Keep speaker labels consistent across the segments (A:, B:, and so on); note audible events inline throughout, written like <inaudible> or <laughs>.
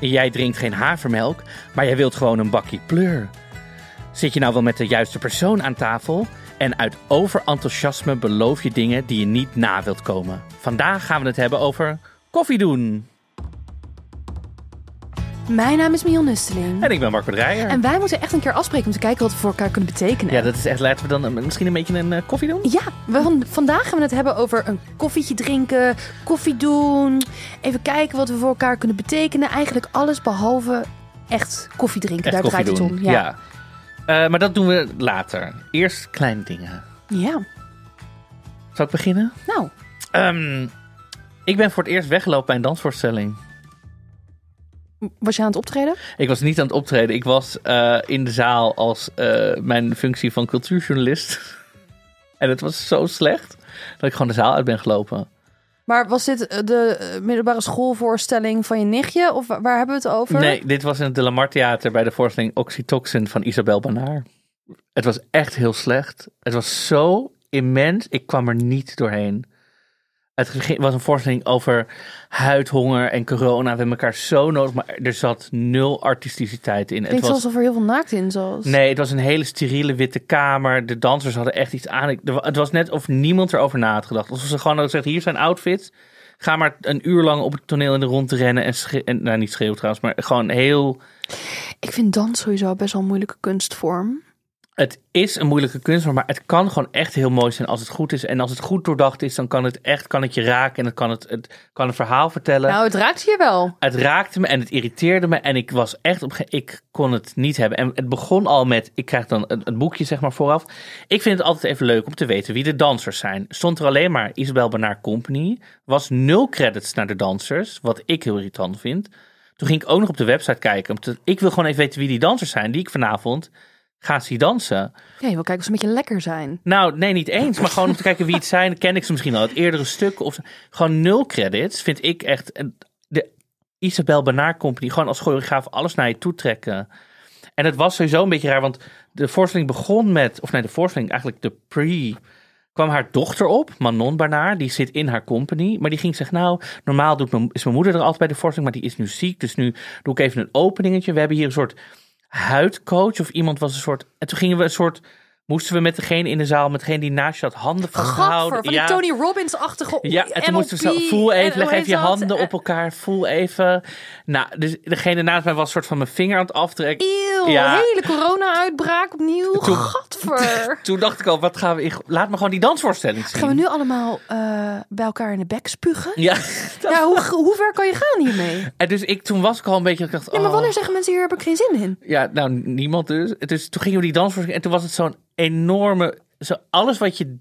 A: Jij drinkt geen havermelk, maar jij wilt gewoon een bakje pleur. Zit je nou wel met de juiste persoon aan tafel? En uit overenthousiasme beloof je dingen die je niet na wilt komen. Vandaag gaan we het hebben over koffie doen.
B: Mijn naam is Mion Nusteling.
A: En ik ben Marco Dreyer.
B: En wij moeten echt een keer afspreken om te kijken wat we voor elkaar kunnen betekenen.
A: Ja, dat is echt. Laten we dan eh, misschien een beetje een eh, koffie doen?
B: Ja, we van, vandaag gaan we het hebben over een koffietje drinken, koffie doen. Even kijken wat we voor elkaar kunnen betekenen. Eigenlijk alles behalve echt koffie drinken.
A: Echt
B: Daar
A: koffie
B: draait het om. Ja.
A: Ja. Eh, maar dat doen we later. Eerst kleine dingen.
B: ja.
A: Zal ik beginnen?
B: Nou,
A: Ehm, ik ben voor het eerst weggelopen bij een dansvoorstelling.
B: Was je aan het optreden?
A: Ik was niet aan het optreden. Ik was eh, in de zaal als eh, mijn functie van cultuurjournalist. <laughs> en het was zo slecht dat ik gewoon de zaal uit ben gelopen.
B: Maar was dit eh, de middelbare schoolvoorstelling van je nichtje? Of wa- waar hebben we het over?
A: Nee, dit was in het De La Mar Theater bij de voorstelling Oxytocin van Isabel Banaar. Het was echt heel slecht. Het was zo immens. Ik kwam er niet doorheen. Het was een voorstelling over huidhonger en corona. We hebben elkaar zo nodig, maar er zat nul artisticiteit in. Het was
B: alsof er heel veel naakt in zat.
A: Nee, het was een hele steriele witte kamer. De dansers hadden echt iets aan. Het was net of niemand erover na had gedacht. Alsof ze gewoon hadden gezegd, hier zijn outfits. Ga maar een uur lang op het toneel in de rond rennen. En, en nou, niet schreeuwen trouwens, maar gewoon heel...
B: Ik vind dans sowieso best wel een moeilijke kunstvorm.
A: Het is een moeilijke kunstvorm, maar het kan gewoon echt heel mooi zijn als het goed is. En als het goed doordacht is, dan kan het echt kan het je raken. En het kan het, het kan een verhaal vertellen.
B: Nou, het raakt hier wel.
A: Het raakte me en het irriteerde me. En ik was echt op. Ik kon het niet hebben. En het begon al met. Ik krijg dan een, een boekje, zeg maar, vooraf. Ik vind het altijd even leuk om te weten wie de dansers zijn. Stond er alleen maar Isabel Bernard Company. Was nul credits naar de dansers. Wat ik heel irritant vind. Toen ging ik ook nog op de website kijken. Ik wil gewoon even weten wie die dansers zijn. Die ik vanavond ga zien dansen.
B: Ja, je wil kijken of ze een beetje lekker zijn.
A: Nou, nee, niet eens. Maar gewoon om te kijken wie het <laughs> zijn. Ken ik ze misschien al. Het eerdere stuk. Of gewoon nul credits. Vind ik echt. en De Isabel Bernard Company. Gewoon als choreograaf alles naar je toe trekken. En het was sowieso een beetje raar. Want de voorstelling begon met. Of nee, de voorstelling eigenlijk de pre. kwam haar dochter op, Manon Bernard. Die zit in haar company. Maar die ging zeggen, nou, normaal doet mijn, is mijn moeder er altijd bij de voorstelling. Maar die is nu ziek. Dus nu doe ik even een openingetje. We hebben hier een soort huidcoach. Of iemand was een soort... En toen gingen we een soort... Moesten we met degene in de zaal, met degene die naast je had, handen vastgehouden.
B: Gadver, van die Tony Robbins-achtige
A: Ja, en toen moesten we zo, voel even, leg even je handen op elkaar, voel even. Nou, dus degene naast mij was een soort van mijn vinger aan het aftrekken.
B: Eeuw,
A: Ja.
B: hele corona-uitbraak opnieuw.
A: Toen-
B: Gadver. <laughs>
A: Toen dacht ik al, wat gaan we, in- laat me gewoon die dansvoorstelling zien.
B: Gaan we nu allemaal eh, bij elkaar in de bek spugen?
A: Ja, <laughs>
B: Ja, hoe, hoe ver kan je gaan hiermee?
A: en dus ik, toen was ik al een beetje, ik dacht,
B: Ja, maar
A: oh.
B: wanneer zeggen mensen hier heb ik geen zin in?
A: Ja, nou, niemand dus. Dus toen gingen we die dansvoorstelling en toen was het zo'n enorme, zo alles wat je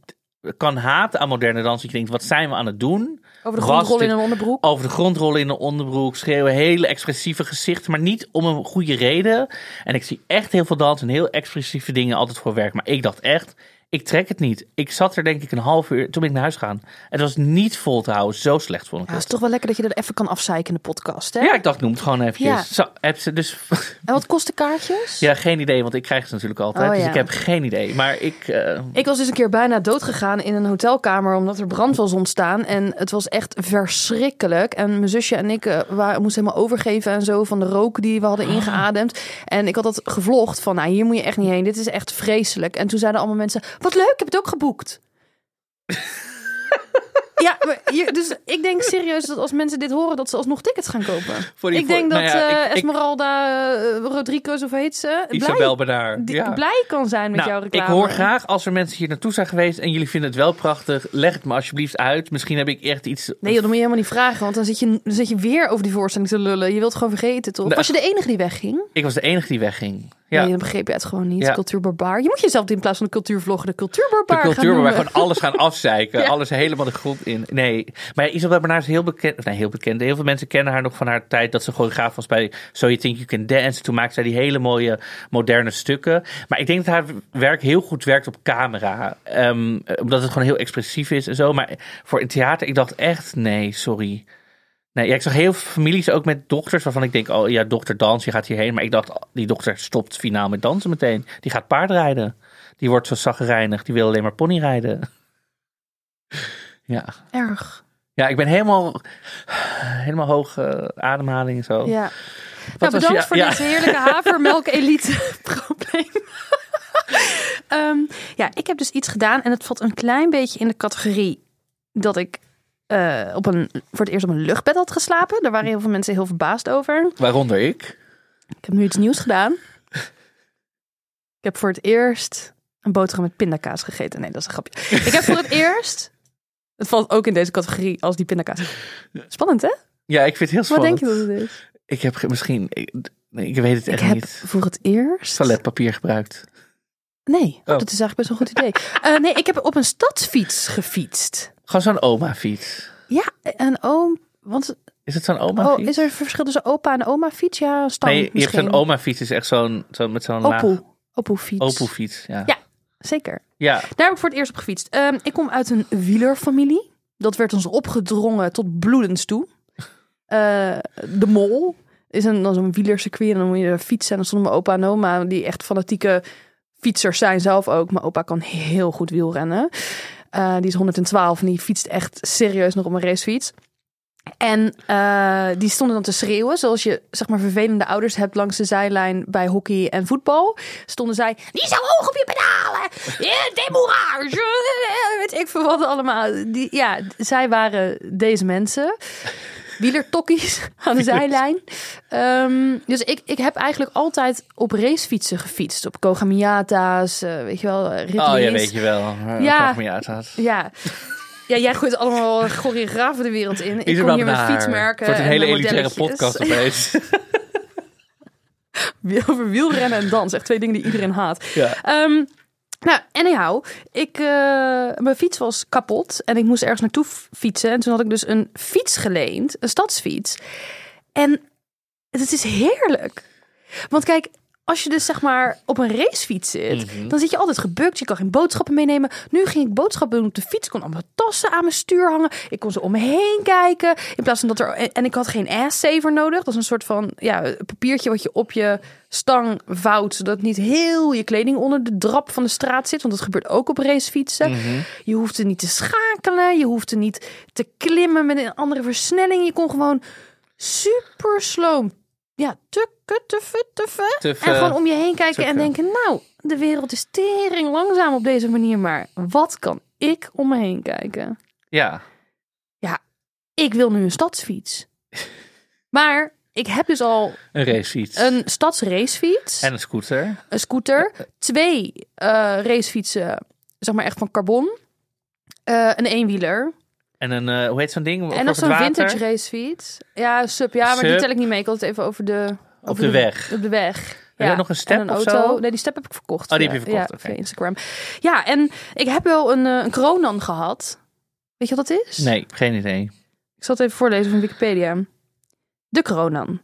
A: kan haten aan moderne dans. Dat je denkt, wat zijn we aan het doen?
B: Over de
A: Was
B: grond rollen in een onderbroek?
A: over de grond rollen in een onderbroek, schreeuwen, hele expressieve gezichten, maar niet om een goede reden. En ik zie echt heel veel dansen en heel expressieve dingen altijd voor werk. Maar ik dacht echt, ik trek het niet. Ik zat er denk ik een half uur, toen ben ik naar huis gegaan. Het was niet vol te houden, zo slecht vond ik
B: Ja, het is toch wel lekker dat je er even kan afzeiken in de podcast, hè?
A: Ja, ik dacht, noem het gewoon eventjes.
B: Ja.
A: Zo, dus... <laughs>
B: En wat kosten kaartjes?
A: ja, geen idee, want ik krijg ze natuurlijk altijd.
B: Oh,
A: Dus
B: ja.
A: ik heb geen idee. Maar ik... eh,
B: Ik was dus een keer bijna dood gegaan in een hotelkamer omdat er brand was ontstaan. En het was echt verschrikkelijk. En mijn zusje en ik eh, waren, moesten helemaal overgeven en zo van de rook die we hadden
A: Ah.
B: ingeademd. En ik had dat gevlogd van, nou hier moet je echt niet heen. Dit is echt vreselijk. En toen zeiden allemaal mensen, wat leuk, ik heb het ook geboekt. <laughs> ja, maar dus ik denk serieus dat als mensen dit horen, dat ze alsnog tickets gaan kopen.
A: Voor die-
B: ik denk
A: voor-
B: dat
A: nou ja,
B: eh,
A: ik- ik-
B: Esmeralda eh, Rodriguez, of heet ze?
A: Isabel
B: blij, die-
A: ja.
B: blij kan zijn met
A: Nou,
B: jouw
A: ik
B: reclame.
A: hoor graag als er mensen hier naartoe zijn geweest en jullie vinden het wel prachtig, leg het me alsjeblieft uit. Misschien heb ik echt iets.
B: Nee, dat moet je helemaal niet vragen, want dan zit, je, dan zit je weer over die voorstelling te lullen. Je wilt gewoon vergeten, toch?
A: Nee.
B: Was je de enige die wegging?
A: Ik was de enige die wegging. Ja.
B: Nee, dan begreep je het gewoon niet.
A: Ja.
B: Cultuurbarbaar. Je moet jezelf in plaats van de cultuurvlogger de
A: De
B: cultuurbarbaar gaan
A: cultuur waar we gewoon alles gaan afzeiken. <laughs>
B: Ja.
A: Alles helemaal de grond in. Nee, maar ja, Isabel Bernard is heel bekend. of Nee, heel bekend. Heel veel mensen kennen haar nog van haar tijd dat ze choreograaf was bij So You Think You Can Dance. Toen maakte zij die hele mooie moderne stukken. Maar ik denk dat haar werk heel goed werkt op camera. Ehm, omdat het gewoon heel expressief is en zo. Maar voor in theater, ik dacht echt, nee, sorry. Nee, ja, ik zag heel veel families ook met dochters waarvan ik denk, oh ja, dochter dans, je gaat hierheen. Maar ik dacht, die dochter stopt finaal met dansen meteen. Die gaat paardrijden. Die wordt zo zaggerijnig, die wil alleen maar ponyrijden. <laughs> Ja.
B: Erg.
A: ja, ik ben helemaal, helemaal hoge ademhaling en zo.
B: Ja.
A: Wat
B: Nou,
A: was
B: bedankt
A: je-
B: voor
A: ja.
B: dit heerlijke <laughs> havermelk-elite-probleem. <laughs> Ehm, ja, ik heb dus iets gedaan en het valt een klein beetje in de categorie dat ik eh, op een, voor het eerst op een luchtbed had geslapen. Daar waren heel veel mensen heel verbaasd over.
A: Waaronder ik.
B: Ik heb nu iets nieuws gedaan. Ik heb voor het eerst een boterham met pindakaas gegeten. Nee, dat is een grapje. Ik heb voor het <laughs> eerst... Het valt ook in deze categorie als die pindakaas. Spannend, hè?
A: Ja, ik vind het heel
B: Wat
A: spannend.
B: denk je dat het is?
A: Ik heb misschien, ik, nee, ik weet het
B: Ik
A: echt
B: heb
A: niet,
B: voor het eerst...
A: toiletpapier gebruikt.
B: Nee, oh,
A: Oh.
B: dat is eigenlijk best een goed idee. Eh, nee, ik heb op een stadsfiets gefietst.
A: Gewoon zo'n oma-fiets.
B: Ja, een oom... Want
A: Is het zo'n
B: oh,
A: oma-fiets?
B: is er een verschil tussen opa en oma fiets? Ja, een stang
A: nee, je hebt
B: misschien.
A: zo'n oma-fiets, is echt zo'n, zo'n met zo'n laag...
B: Opoe. Opoe-fiets.
A: Opoe-fiets, ja.
B: Ja. Zeker.
A: Ja,
B: Daar heb ik voor het eerst op gefietst. Ehm, ik kom uit een wielerfamilie. Dat werd ons opgedrongen tot bloedens toe. Eh, de Mol is een, dan zo'n wielercircuit. En dan moet je fietsen. En dan stonden mijn opa en oma, die echt fanatieke fietsers zijn zelf ook. Mijn opa kan heel goed wielrennen. Eh, die is 112 en die fietst echt serieus nog op een racefiets. En eh, die stonden dan te schreeuwen, zoals je zeg maar vervelende ouders hebt langs de zijlijn bij hockey en voetbal. Stonden zij, die zo hoog op je pedalen, demourage, <laughs> ik veel wat allemaal. Die, ja, zij waren deze mensen. Wielertokkies <laughs> aan de zijlijn. Ehm, dus ik, ik heb eigenlijk altijd op racefietsen gefietst. Op Kogamiata's, eh, weet je wel, eh,
A: oh ja, weet je wel.
B: Ja.
A: Ja.
B: Ja. Ja, jij gooit allemaal choreografen de wereld in. Ik kom hier met fietsmerken.
A: Het wordt een
B: en
A: hele elitaire podcast opeens. <laughs>
B: Over wielrennen en dans. Echt twee dingen die iedereen haat.
A: ja.
B: Ehm, nou, anyhow. Ik, eh, mijn fiets was kapot. En ik moest ergens naartoe fietsen. En toen had ik dus een fiets geleend. Een stadsfiets. En het is heerlijk. Want kijk, als je dus zeg maar op een racefiets zit,
A: Mhm.
B: dan zit je altijd gebukt. Je kan geen boodschappen meenemen. Nu ging ik boodschappen doen op de fiets. Ik kon allemaal tassen aan mijn stuur hangen. Ik kon ze om me heen kijken. In plaats van dat er. En ik had geen ass-saver nodig. Dat is een soort van ja, papiertje wat je op je stang vouwt. Zodat niet heel je kleding onder de drap van de straat zit. Want dat gebeurt ook op racefietsen.
A: Mhm.
B: Je hoefde niet te schakelen. Je hoefde niet te klimmen met een andere versnelling. Je kon gewoon super slow. Ja, tukken, tuffe, tuffe.
A: Tuffe,
B: En gewoon om je heen kijken en denken... nou, de wereld is tering langzaam op deze manier. Maar wat kan ik om me heen kijken?
A: ja.
B: Ik wil nu een stadsfiets. <laughs> Maar ik heb dus al
A: Een racefiets.
B: een stadsracefiets.
A: En een scooter.
B: een scooter, twee eh, racefietsen, zeg maar echt van carbon, eh, een eenwieler
A: En een, eh, hoe heet zo'n ding?
B: en nog zo'n vintage racefiets. Ja, sub, ja, maar die tel ik niet mee. Ik had het even over de
A: Op de weg.
B: Op de weg.
A: je ook nog een step
B: een
A: of
B: auto.
A: zo?
B: Nee, die step heb ik verkocht.
A: Oh, die heb je verkocht,
B: Ja, via Instagram. Ja, en ik heb wel een, eh, een Kronan gehad. Weet je wat dat is?
A: Nee, geen idee.
B: Ik zal het even voorlezen van Wikipedia. De Kronan.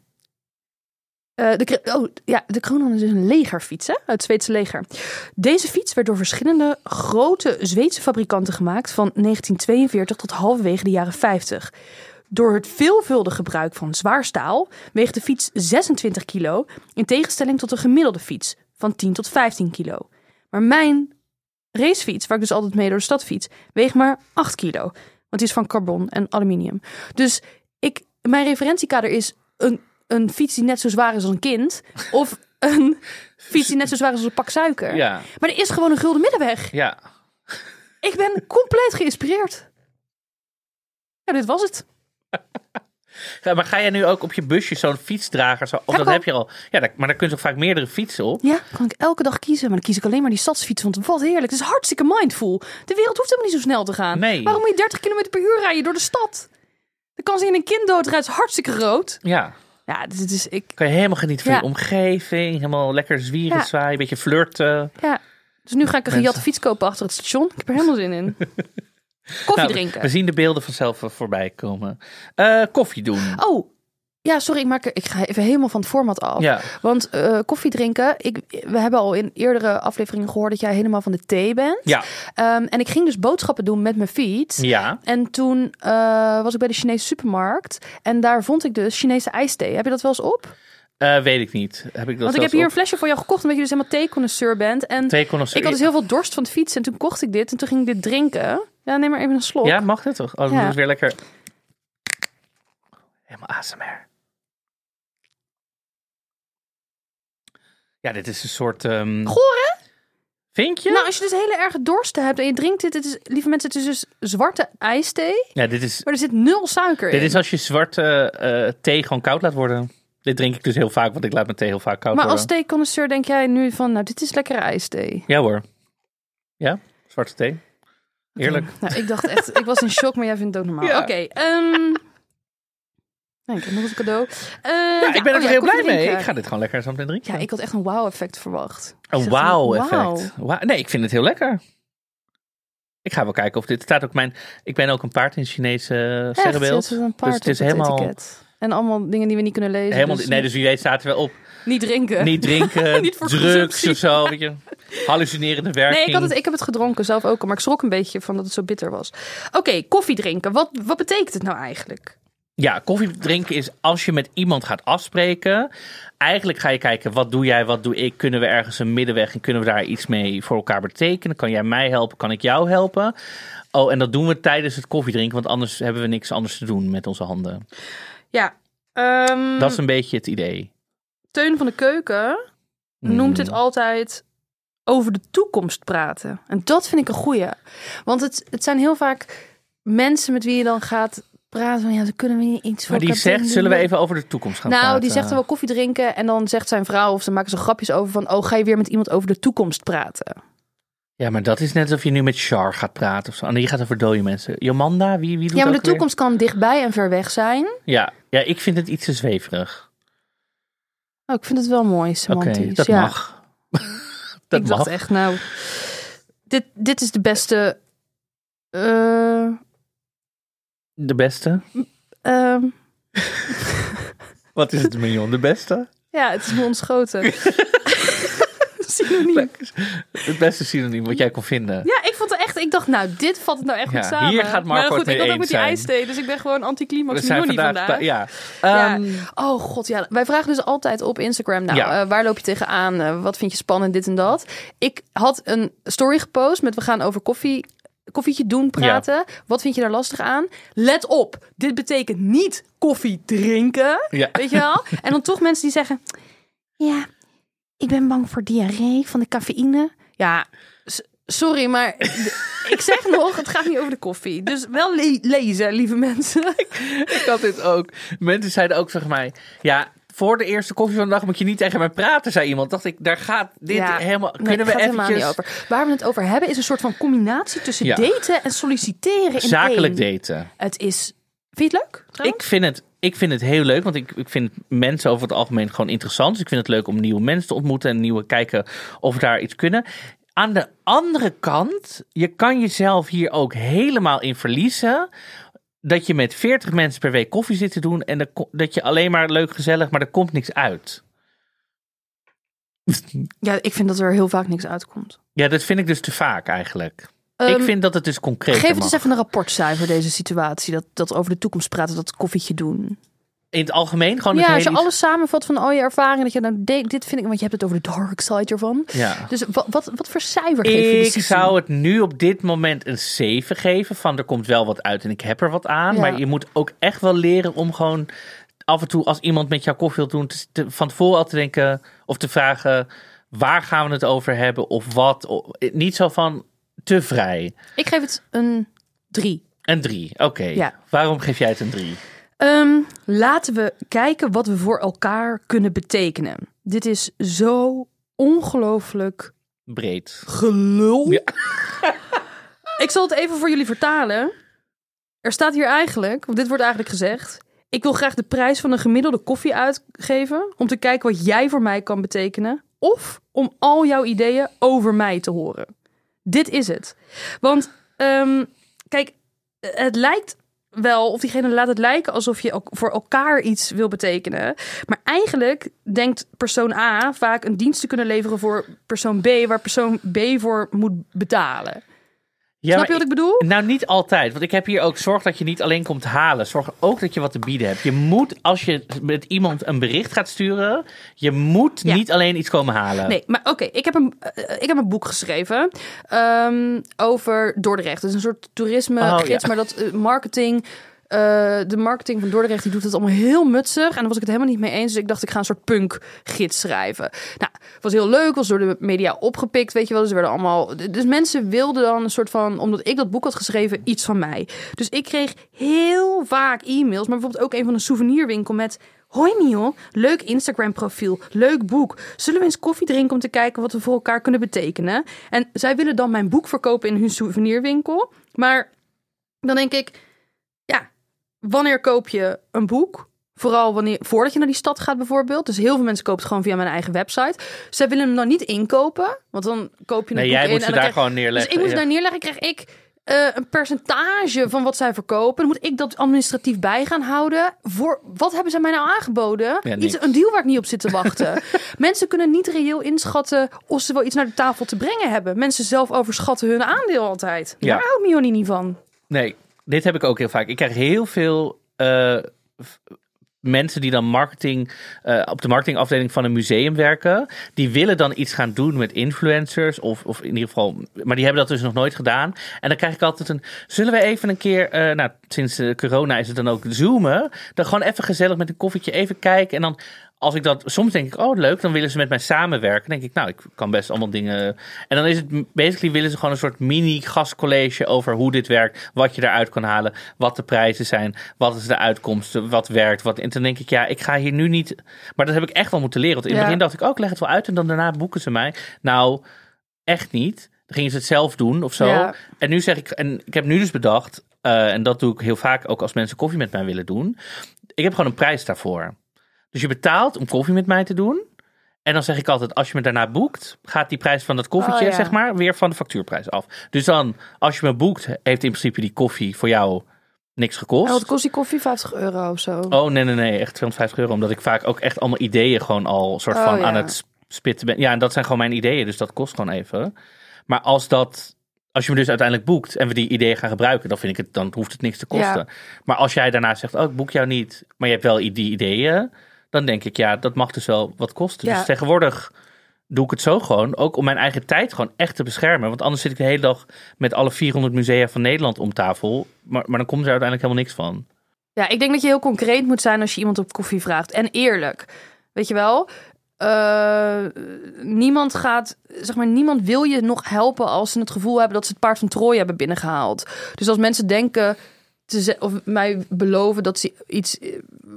B: Eh, de, oh, ja, de Kronan is dus een legerfiets, uit het Zweedse leger. Deze fiets werd door verschillende grote Zweedse fabrikanten gemaakt van 1942 tot halverwege de jaren 50. Door het veelvuldig gebruik van zwaar staal weegt de fiets 26 kilo, in tegenstelling tot een gemiddelde fiets van 10 tot 15 kilo. Maar mijn racefiets, waar ik dus altijd mee door de stad fiets, weegt maar 8 kilo. Want die is van carbon en aluminium. Dus ik, mijn referentiekader is een, een fiets die net zo zwaar is als een kind. Of een fiets die net zo zwaar is als een pak suiker.
A: Ja,
B: Maar er is gewoon een gulden middenweg.
A: ja.
B: Ik ben compleet geïnspireerd. Ja, dit was het. <laughs>
A: Ja, Maar ga jij nu ook op je busje zo'n fietsdrager? Zo, of
B: Heb
A: dat heb je al? Ja, maar daar kun je toch vaak meerdere fietsen op?
B: Ja, kan ik elke dag kiezen. Maar dan kies ik alleen maar die stadsfiets. Want wat heerlijk. Het is hartstikke mindful. De wereld hoeft helemaal niet zo snel te gaan.
A: Nee.
B: Waarom moet je 30 km per uur rijden door de stad? De kans je een kind doodrijdt is hartstikke groot.
A: Ja.
B: Ja, dit is ik.
A: Kan je helemaal genieten van je omgeving. Helemaal lekker zwieren, zwaaien, een beetje flirten.
B: Ja. Dus nu ga ik een
A: Mensen.
B: fiets kopen achter het station. Ik heb er helemaal zin in. <laughs> Koffie
A: Nou,
B: drinken.
A: We zien de beelden vanzelf voorbij komen. Eh, koffie doen.
B: Oh, ja, sorry, ik, maak, ik ga even helemaal van het format af.
A: Ja,
B: Want eh, koffie drinken, ik, we hebben al in eerdere afleveringen gehoord dat jij helemaal van de thee bent.
A: ja,
B: Ehm, en ik ging dus boodschappen doen met mijn fiets.
A: ja.
B: En toen eh, was ik bij de Chinese supermarkt. En daar vond ik dus Chinese ijsthee. Heb je dat wel eens op?
A: Eh, weet ik niet. Heb ik dat
B: Want ik heb hier een flesje voor jou gekocht. Omdat je dus helemaal theeconnoisseur bent. En
A: Theeconnoisseur.
B: ik had dus heel veel dorst van het fietsen. En toen kocht ik dit. En toen ging ik dit drinken. Ja, neem maar even een slok.
A: Ja, mag dit toch? Oh,
B: Ja.
A: het weer lekker... Helemaal ASMR. Ja, dit is een soort... ehm,
B: Goor, hè?
A: Vind je?
B: Nou, als je dus hele erge dorst hebt en je drinkt dit. Het is, lieve mensen, het is dus zwarte ijsthee.
A: ja, dit is,
B: Maar er zit nul suiker in.
A: dit is als je zwarte eh, thee gewoon koud laat worden. Dit drink ik dus heel vaak, want ik laat mijn thee heel vaak koud
B: maar
A: worden.
B: als theeconnoisseur denk jij nu van, nou, dit is lekkere ijsthee.
A: Ja hoor. Ja, zwarte thee. Eerlijk.
B: Nou, ik dacht echt, ik was in <laughs> shock, maar jij vindt het ook normaal.
A: Ja.
B: Oké, ehm nee, ik heb nog eens een cadeau. Eh,
A: Ja, ik ben er
B: oh
A: toch heel blij mee.
B: drinken.
A: Ik ga dit gewoon lekker zo meteen drinken.
B: Ja, ik had echt een wow-effect verwacht.
A: Een wauw-effect. Wauw. Nee, ik vind het heel lekker. Ik ga wel kijken of dit staat ook mijn. Ik ben ook een paard in het Chinese sterrenbeeld.
B: een paard
A: dus het is helemaal,
B: etiket. En allemaal dingen die we niet kunnen lezen.
A: helemaal.
B: dus,
A: nee, dus wie weet staat er wel op.
B: niet drinken.
A: Niet drinken, <laughs>
B: Niet voor
A: drugs
B: consumptie.
A: of zo. Weet je. Hallucinerende werking.
B: Nee, ik, had het, ik heb het gedronken zelf ook, al, maar ik schrok een beetje van dat het zo bitter was. Oké, koffie drinken. Wat, wat betekent het nou eigenlijk?
A: Ja, koffie drinken is als je met iemand gaat afspreken. Eigenlijk ga je kijken, wat doe jij, wat doe ik? Kunnen we ergens een middenweg en kunnen we daar iets mee voor elkaar betekenen? Kan jij mij helpen? Kan ik jou helpen? Oh, en dat doen we tijdens het koffiedrinken, want anders hebben we niks anders te doen met onze handen.
B: Ja, ehm,
A: Dat is een beetje het idee.
B: Teun van de Keuken noemt dit
A: Hmm.
B: altijd over de toekomst praten. En dat vind ik een goeie. Want het, het zijn heel vaak mensen met wie je dan gaat praten van... ja, ze kunnen we niet iets voor
A: Maar die zegt,
B: doen?
A: zullen we even over de toekomst gaan
B: Nou,
A: praten?
B: die zegt er wel koffie drinken en dan zegt zijn vrouw... of ze maken zo grapjes over van... oh, ga je weer met iemand over de toekomst praten?
A: Ja, maar dat is net alsof je nu met Char gaat praten of zo. Nee, je gaat over dode mensen. Jomanda, wie, wie doet
B: Ja, maar de toekomst kan dichtbij en ver weg zijn.
A: Ja. ja, ik vind het iets te zweverig.
B: Oh, ik vind het wel mooi,
A: Oké,
B: semantisch.
A: dat
B: ja.
A: mag. <laughs> dat
B: ik
A: mag.
B: echt, nou... Dit, dit is de beste... eh,
A: De beste?
B: ehm, <laughs>
A: Wat is het, Mignon? De beste?
B: ja, het is me ontschoten. <laughs> Synoniem.
A: Het beste synoniem wat jij kon vinden.
B: Ja, ik vond het echt. Ik dacht, nou, dit valt het nou echt
A: Ja,
B: goed samen.
A: hier gaat Marco
B: maar goed,
A: het mee
B: ik had ook met die
A: zijn.
B: ijsthee, dus ik ben gewoon anticlimax
A: We zijn
B: Nonnie
A: vandaag...
B: vandaag.
A: Ja.
B: Ja.
A: Ehm,
B: Oh god, ja. Wij vragen dus altijd op Instagram, nou,
A: Ja.
B: eh, waar loop je tegenaan? Eh, wat vind je spannend, dit en dat? Ik had een story gepost met we gaan over koffie, koffietje doen praten. Wat vind je daar lastig aan? Let op, dit betekent niet koffie drinken,
A: ja.
B: weet je wel? <laughs> En dan toch mensen die zeggen, ja, ik ben bang voor diarree van de cafeïne. Ja, sorry, maar <laughs> ik zeg nog, het gaat niet over de koffie. Dus wel le- lezen, lieve mensen. <laughs>
A: Ik had dit ook. Mensen zeiden ook tegen mij... Ja, voor de eerste koffie van de dag moet je niet tegen mij praten, zei iemand. Dacht ik, daar gaat dit
B: Ja.
A: helemaal...
B: Nee,
A: Kunnen we
B: gaat helemaal
A: eventjes...
B: niet over. Waar we het over hebben is een soort van combinatie tussen
A: Ja.
B: daten en solliciteren in
A: Zakelijk
B: één.
A: daten.
B: Het is... Vind je het leuk? trouwens?
A: Ik vind, het, ik vind het heel leuk, want ik, ik vind mensen over het algemeen gewoon interessant. Dus ik vind het leuk om nieuwe mensen te ontmoeten en nieuwe kijken of we daar iets kunnen. Aan de andere kant, je kan jezelf hier ook helemaal in verliezen. Dat je met 40 mensen per week koffie zit te doen en ko- dat je alleen maar leuk gezellig, maar er komt niks uit.
B: Ja, ik vind dat er heel vaak niks uitkomt.
A: Ja, dat vind ik dus te vaak eigenlijk. ik
B: Ehm,
A: vind dat het dus concreet
B: Geef het eens even een rapportcijfer, deze situatie. Dat, dat over de toekomst praten, dat koffietje doen.
A: In het algemeen gewoon
B: ja, als je alles samenvat van al je ervaring. Dat je nou, de- dit vind ik, want je hebt het over de dark side ervan.
A: Ja.
B: Dus wat, wat, wat voor cijfer geef je
A: Ik zou het nu op dit moment een 7 geven. Van er komt wel wat uit en ik heb er wat aan.
B: Ja.
A: Maar je moet ook echt wel leren om gewoon af en toe als iemand met jou koffie wil doen. te- te- van tevoren al te denken of te vragen waar gaan we het over hebben of wat. O- Niet zo van te vrij.
B: Ik geef het een drie.
A: Een 3, oké.
B: Ja.
A: Waarom geef jij het een 3?
B: Ehm, laten we kijken wat we voor elkaar kunnen betekenen. Dit is zo ongelooflijk
A: Breed.
B: gelul.
A: Ja. <laughs>
B: Ik zal het even voor jullie vertalen. Er staat hier eigenlijk, want dit wordt eigenlijk gezegd. ik wil graag de prijs van een gemiddelde koffie uitgeven om te kijken wat jij voor mij kan betekenen. Of om al jouw ideeën over mij te horen. Dit is het. Want ehm, kijk, het lijkt wel, of diegene laat het lijken alsof je ook voor elkaar iets wil betekenen. Maar eigenlijk denkt persoon A vaak een dienst te kunnen leveren voor persoon B, waar persoon B voor moet betalen.
A: Ja,
B: Snap je wat ik bedoel?
A: Nou, niet altijd. Want ik heb hier ook zorg dat je niet alleen komt halen. Zorg ook dat je wat te bieden hebt. Je moet, als je met iemand een bericht gaat sturen, je moet
B: Ja.
A: niet alleen iets komen halen.
B: Nee, maar oké, ik, heb een, eh, ik heb een boek geschreven ehm, over Dordrecht. Het is een soort toerisme
A: Oh,
B: gids,
A: ja.
B: maar dat eh, marketing... eh, de marketing van Dordrecht die doet het allemaal heel mutsig. En daar was ik het helemaal niet mee eens. Dus ik dacht, ik ga een soort punk-gids schrijven. Nou, het was heel leuk. Was door de media opgepikt, weet je wel. Dus, er werden allemaal, dus mensen wilden dan een soort van... Omdat ik dat boek had geschreven, iets van mij. Dus ik kreeg heel vaak e-mails. Maar bijvoorbeeld ook een van een souvenirwinkel met... Hoi Mio, leuk Instagram profiel, leuk boek. Zullen we eens koffie drinken om te kijken wat we voor elkaar kunnen betekenen? En zij willen dan mijn boek verkopen in hun souvenirwinkel. Maar dan denk ik, wanneer koop je een boek? Vooral wanneer, voordat je naar die stad gaat bijvoorbeeld. Dus heel veel mensen kopen het gewoon via mijn eigen website. Zij willen hem dan niet inkopen, want dan koop je een
A: Nee,
B: boek
A: jij
B: in.
A: moet ze
B: en
A: daar
B: krijg-
A: gewoon neerleggen.
B: Dus ik moet
A: ja.
B: daar neerleggen, krijg ik eh, een percentage van wat zij verkopen. Dan moet ik dat administratief bij gaan houden. Voor, wat hebben zij mij nou aangeboden?
A: Ja,
B: iets, een deal waar ik niet op zit te wachten. <laughs> Mensen kunnen niet reëel inschatten of ze wel iets naar de tafel te brengen hebben. Mensen zelf overschatten hun aandeel altijd.
A: Ja.
B: Daar houdt Mioni niet van.
A: Nee, dit heb ik ook heel vaak. Ik krijg heel veel eh, mensen die dan marketing eh, op de marketingafdeling van een museum werken. Die willen dan iets gaan doen met influencers of, of in ieder geval, maar die hebben dat dus nog nooit gedaan. En dan krijg ik altijd een, zullen we even een keer, eh, nou sinds corona is het dan ook zoomen, dan gewoon even gezellig met een koffietje even kijken en dan als ik dat, soms denk ik, oh leuk, dan willen ze met mij samenwerken. Dan denk ik, nou, ik kan best allemaal dingen. En dan is het, basically willen ze gewoon een soort mini gastcollege over hoe dit werkt, wat je eruit kan halen, wat de prijzen zijn, wat is de uitkomsten, wat werkt, wat. En dan denk ik, ja, ik ga hier nu niet. Maar dat heb ik echt wel moeten leren. Want in het
B: Ja.
A: begin dacht ik, oh, ik leg het wel uit en dan daarna boeken ze mij. Nou, echt niet. Dan gingen ze het zelf doen of zo.
B: Ja.
A: En nu zeg ik, en ik heb nu dus bedacht, eh, en dat doe ik heel vaak ook als mensen koffie met mij willen doen. Ik heb gewoon een prijs daarvoor. Dus je betaalt om koffie met mij te doen. En dan zeg ik altijd, als je me daarna boekt, gaat die prijs van dat koffietje,
B: Oh, ja.
A: zeg maar, weer van de factuurprijs af. Dus dan, als je me boekt, heeft in principe die koffie voor jou niks gekost.
B: En wat kost die koffie? 50 euro of zo.
A: Oh, nee, nee, nee, echt 250 euro. Omdat ik vaak ook echt allemaal ideeën gewoon al soort
B: Oh,
A: van
B: ja.
A: aan het spitten ben. Ja, en dat zijn gewoon mijn ideeën, dus dat kost gewoon even. Maar als dat, als je me dus uiteindelijk boekt en we die ideeën gaan gebruiken, dan vind ik het, dan hoeft het niks te kosten. Maar als jij daarna zegt, oh, ik boek jou niet, maar je hebt wel die ideeën, dan denk ik, ja, dat mag dus wel wat kosten.
B: Ja.
A: Dus tegenwoordig doe ik het zo gewoon, ook om mijn eigen tijd gewoon echt te beschermen. Want anders zit ik de hele dag met alle 400 musea van Nederland om tafel, maar, maar dan komt er uiteindelijk helemaal niks van.
B: Ja, ik denk dat je heel concreet moet zijn als je iemand op koffie vraagt. En eerlijk. Weet je wel? Eh, niemand gaat, zeg maar, niemand wil je nog helpen als ze het gevoel hebben dat ze het paard van Troje hebben binnengehaald. Dus als mensen denken, te of mij beloven dat ze iets eh,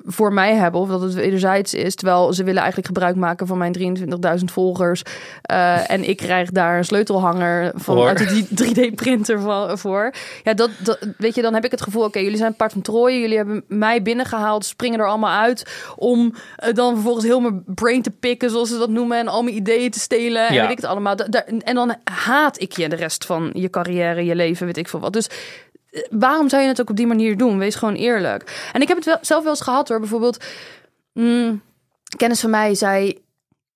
B: voor mij hebben, of dat het wederzijds is, terwijl ze willen eigenlijk gebruik maken van mijn 23.000 volgers. eh, en ik krijg daar een sleutelhanger van
A: Voor.
B: uit de 3D-printer van, voor. Ja, dat, dat, weet je, dan heb ik het gevoel, oké, jullie zijn een paard van Troje, jullie hebben mij binnengehaald, springen er allemaal uit om eh, dan vervolgens heel mijn brain te pikken, zoals ze dat noemen, en al mijn ideeën te stelen en
A: Ja.
B: weet ik het allemaal. Da- en dan haat ik je de rest van je carrière, je leven, weet ik veel wat. Dus waarom zou je het ook op die manier doen? Wees gewoon eerlijk. En ik heb het wel, zelf wel eens gehad hoor. Bijvoorbeeld, mm, kennis van mij zei.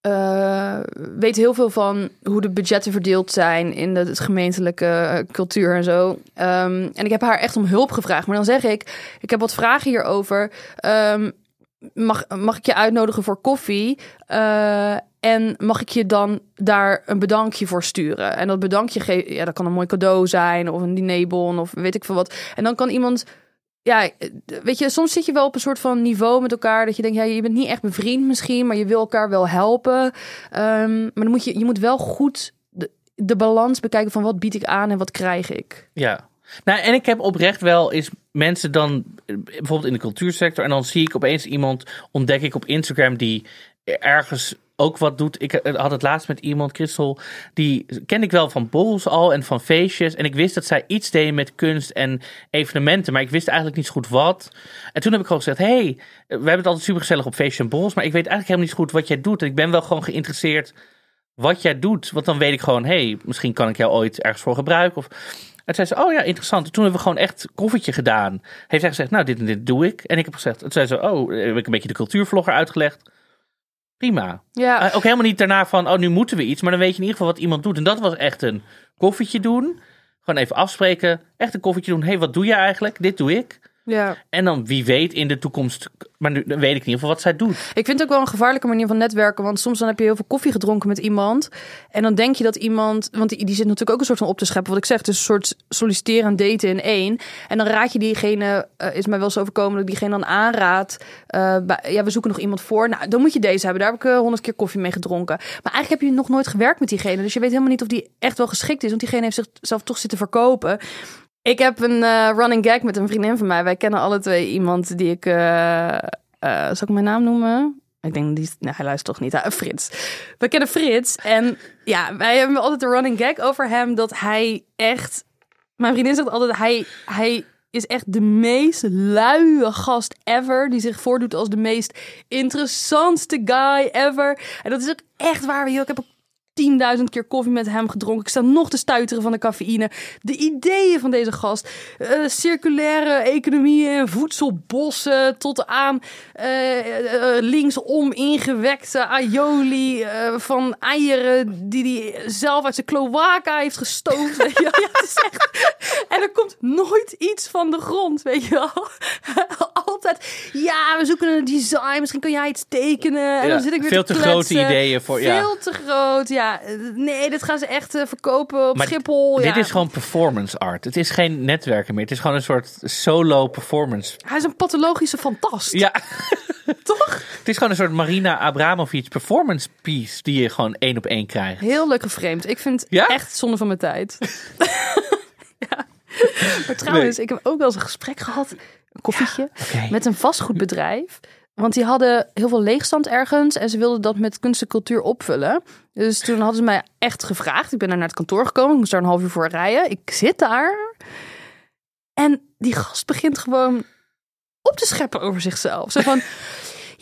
B: eh, weet heel veel van hoe de budgetten verdeeld zijn in de, het gemeentelijke eh, cultuur en zo. Ehm, en ik heb haar echt om hulp gevraagd. Maar dan zeg ik, ik heb wat vragen hierover. Ehm, mag, mag ik je uitnodigen voor koffie? Eh, en mag ik je dan daar een bedankje voor sturen? En dat bedankje geven, ja, dat kan een mooi cadeau zijn of een dinerbon of weet ik veel wat. En dan kan iemand, ja, weet je, soms zit je wel op een soort van niveau met elkaar dat je denkt, ja, je bent niet echt bevriend misschien, maar je wil elkaar wel helpen. Ehm, maar dan moet je, je moet wel goed de, de balans bekijken van wat bied ik aan en wat krijg ik.
A: Ja. Nou, en ik heb oprecht wel eens mensen dan, bijvoorbeeld in de cultuursector, en dan zie ik opeens iemand, ontdek ik op Instagram, die ergens ook wat doet. Ik had het laatst met iemand, Christel, die ken ik wel van borrels al en van feestjes. En ik wist dat zij iets deed met kunst en evenementen, maar ik wist eigenlijk niet zo goed wat. En toen heb ik gewoon gezegd, hey, we hebben het altijd super gezellig op feestjes en borrels, maar ik weet eigenlijk helemaal niet zo goed wat jij doet. En ik ben wel gewoon geïnteresseerd wat jij doet. Want dan weet ik gewoon, hey, misschien kan ik jou ooit ergens voor gebruiken. Of... En zei ze, oh ja, interessant. Toen hebben we gewoon echt koffietje gedaan. Heeft zij gezegd, nou, dit en dit doe ik. En ik heb gezegd, toen zei ze, oh, heb ik een beetje de cultuurvlogger uitgelegd. Prima.
B: Ja,
A: Eh, ook helemaal niet daarna van, oh, nu moeten we iets. Maar dan weet je in ieder geval wat iemand doet. En dat was echt een koffietje doen. Gewoon even afspreken. Echt een koffietje doen. hey, wat doe je eigenlijk? Dit doe ik.
B: Ja.
A: En dan wie weet in de toekomst. Maar nu dan weet ik in ieder geval wat zij doet.
B: Ik vind het ook wel een gevaarlijke manier van netwerken. Want soms dan heb je heel veel koffie gedronken met iemand. En dan denk je dat iemand. Want die, die zit natuurlijk ook een soort van op te scheppen. Wat ik zeg, het is een soort solliciteren en daten in één. En dan raad je diegene. eh, is mij wel eens overkomen dat ik diegene dan aanraad. eh, bij- ja, we zoeken nog iemand voor. Nou, dan moet je deze hebben. Daar heb ik eh, honderd keer koffie mee gedronken. Maar eigenlijk heb je nog nooit gewerkt met diegene. Dus je weet helemaal niet of die echt wel geschikt is. Want diegene heeft zichzelf toch zitten verkopen. Ik heb een eh, running gag met een vriendin van mij. Wij kennen alle twee iemand die ik. eh eh, zal ik mijn naam noemen? Ik denk die. Hij luistert toch niet. Ah, Frits. We kennen Frits. En ja, wij hebben altijd een running gag over hem. Dat hij echt. Mijn vriendin zegt altijd: hij, hij is echt de meest luie gast ever. Die zich voordoet als de meest interessantste guy ever. En dat is ook echt waar. joh. Ik heb 10.000 keer koffie met hem gedronken. Ik sta nog te stuiteren van de cafeïne. De ideeën van deze gast. eh, circulaire economieën, voedselbossen tot aan eh, eh, linksom ingewekte aioli van eieren die hij zelf uit zijn kloaka heeft gestoofd. weet je wel. Ja, het is echt... En er komt nooit iets van de grond, weet je wel. <laughs> Altijd, ja, we zoeken een design. Misschien kun jij iets tekenen. En
A: Ja,
B: dan zit ik weer
A: veel te grote
B: kletsen.
A: ideeën voor- ja.
B: Veel te groot, ja. Nee, dit gaan ze echt eh, verkopen op
A: Maar
B: Schiphol.
A: Dit
B: ja.
A: is gewoon performance art. Het is geen netwerken meer. Het is gewoon een soort solo performance.
B: Hij is een pathologische fantast.
A: Ja, <laughs>
B: Toch?
A: het is gewoon een soort Marina Abramovic performance piece die je gewoon één op één krijgt.
B: Heel leuk geframed. Ik vind het
A: Ja?
B: echt zonde van mijn tijd. <laughs> ja. Maar trouwens, ik heb ook wel eens een gesprek gehad, een koffietje, met een vastgoedbedrijf. Want die hadden heel veel leegstand ergens en ze wilden dat met kunst en cultuur opvullen. Dus toen hadden ze mij echt gevraagd. Ik ben daar naar het kantoor gekomen. Ik moest daar een half uur voor rijden. Ik zit daar. En die gast begint gewoon op te scheppen over zichzelf. Zo van,